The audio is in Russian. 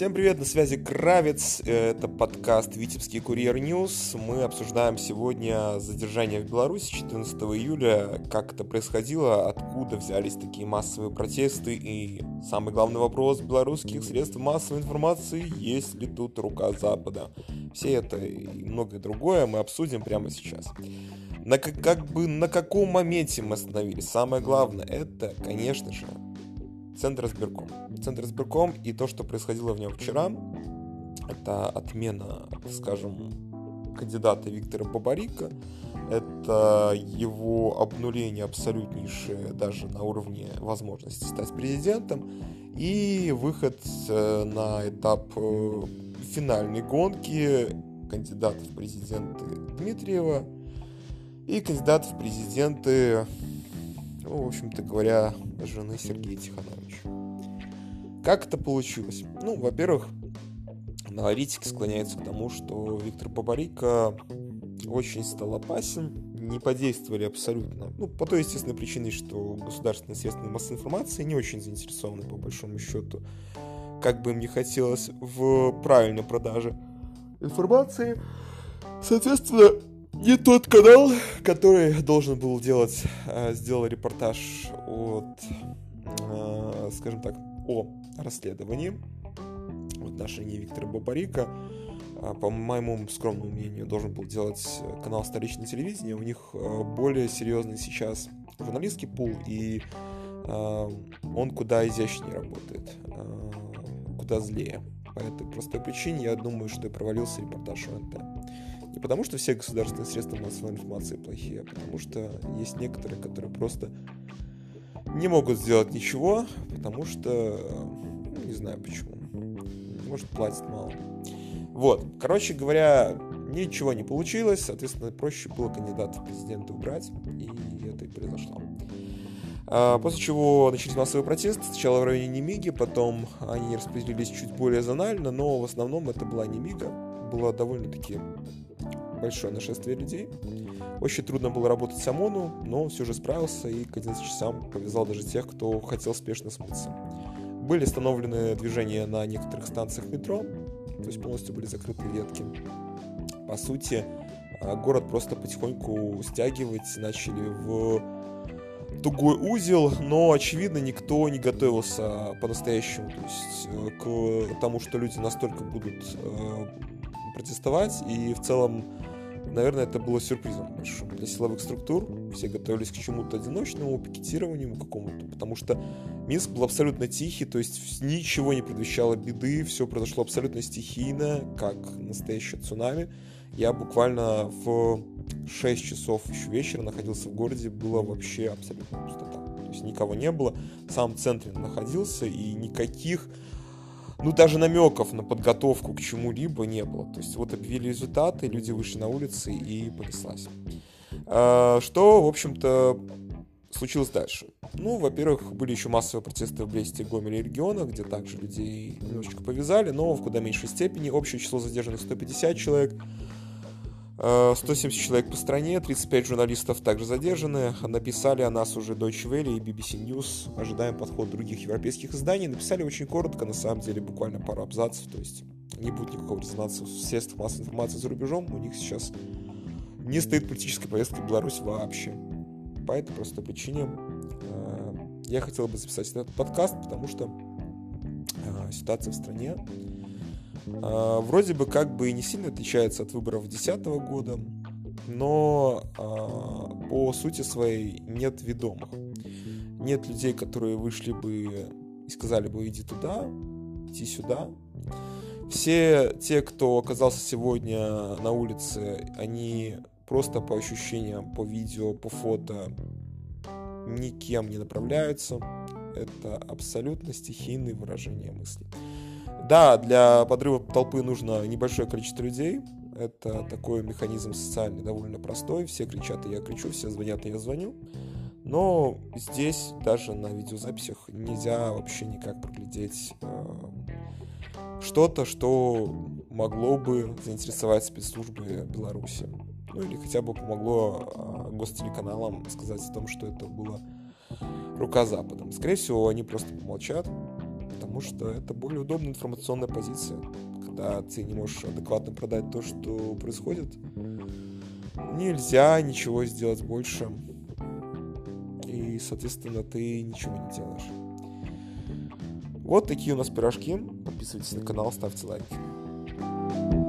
Всем привет, на связи Кравец, это подкаст «Витебский курьер News». Мы обсуждаем сегодня задержание в Беларуси 14 июля, как это происходило, откуда взялись такие массовые протесты и самый главный вопрос белорусских средств массовой информации, есть ли тут рука Запада. Все это и многое другое мы обсудим прямо сейчас. На, как бы на каком моменте мы остановились? Самое главное, это, конечно же, Центр избирком. Центр избирком и то, что происходило в нем вчера, это отмена, скажем, кандидата Виктора Бабарика, это его обнуление абсолютнейшее даже на уровне возможности стать президентом и выход э, на этап э, финальной гонки кандидатов в президенты Дмитриева и кандидатов в президенты ну, в общем-то говоря, жены Сергея Тихановича. Как это получилось? Ну, во-первых, аналитики склоняются к тому, что Виктор Бабарика очень стал опасен, не подействовали абсолютно. Ну, по той естественной причине, что государственные средства массовой информации не очень заинтересованы, по большому счету, как бы им не хотелось, в правильной продаже информации. Соответственно, не тот канал, который должен был делать, э, сделал репортаж от, э, скажем так, о расследовании в отношении Виктора Бабарика. А, по моему скромному мнению, должен был делать канал столичное телевидение. У них э, более серьезный сейчас журналистский пул, и он куда изящнее работает, куда злее. По этой простой причине я думаю, что и провалился репортаж ОНТ. Не потому, что все государственные средства массовой информации плохие, а потому что есть некоторые, которые просто не могут сделать ничего, потому что, ну, не знаю почему, может платят мало. Вот, короче говоря, ничего не получилось, соответственно, проще было кандидата в президенты убрать, и это и произошло. А, после чего начались массовые протесты, сначала в районе Немиги, потом они распределились чуть более зонально, но в основном это была Немига, было довольно-таки большое нашествие людей. Очень трудно было работать самону, но все же справился и к 11 часам повязал даже тех, кто хотел спешно смыться. Были остановлены движения на некоторых станциях метро, то есть полностью были закрыты ветки. По сути, а, город просто потихоньку стягивать начали в тугой узел, но, очевидно, никто не готовился по-настоящему то есть, э, к тому, что люди настолько будут э, протестовать, и в целом Наверное, это было сюрпризом большим для силовых структур. Все готовились к чему-то одиночному, пикетированию какому-то, потому что Минск был абсолютно тихий, то есть ничего не предвещало беды, все произошло абсолютно стихийно, как настоящее цунами. Я буквально в 6 часов еще вечера находился в городе, было вообще абсолютно пустота. То есть никого не было, в самом центре находился, и никаких ну, даже намеков на подготовку к чему-либо не было. То есть вот объявили результаты, люди вышли на улицы и понеслась. А, что, в общем-то, случилось дальше? Ну, во-первых, были еще массовые протесты в Бресте, Гомеле и регионах, где также людей немножечко повязали, но в куда меньшей степени. Общее число задержанных 150 человек. 170 э, человек по стране, 35 журналистов также задержаны. Написали о нас уже Deutsche Welle и BBC News. Ожидаем подход других европейских изданий. Написали очень коротко, на самом деле, буквально пару абзацев. То есть не будет никакого резонанса в средствах массовой информации за рубежом. У них сейчас не стоит политическая повестка в Беларусь вообще. По этой простой причине э, я хотел бы записать этот подкаст, потому что э, ситуация в стране а, вроде бы как бы и не сильно отличается от выборов 2010 года, но а, по сути своей нет ведомых. Нет людей, которые вышли бы и сказали бы иди туда, иди сюда. Все те, кто оказался сегодня на улице, они просто по ощущениям, по видео, по фото никем не направляются. Это абсолютно стихийные выражения мыслей. Да, для подрыва толпы нужно небольшое количество людей. Это такой механизм социальный довольно простой. Все кричат, и я кричу, все звонят, и я звоню. Но здесь даже на видеозаписях нельзя вообще никак проглядеть э, что-то, что могло бы заинтересовать спецслужбы Беларуси. Ну или хотя бы помогло э, гостелеканалам сказать о том, что это была рука Запада. Скорее всего, они просто помолчат, потому что это более удобная информационная позиция, когда ты не можешь адекватно продать то, что происходит. Нельзя ничего сделать больше. И, соответственно, ты ничего не делаешь. Вот такие у нас пирожки. Подписывайтесь на канал, ставьте лайки.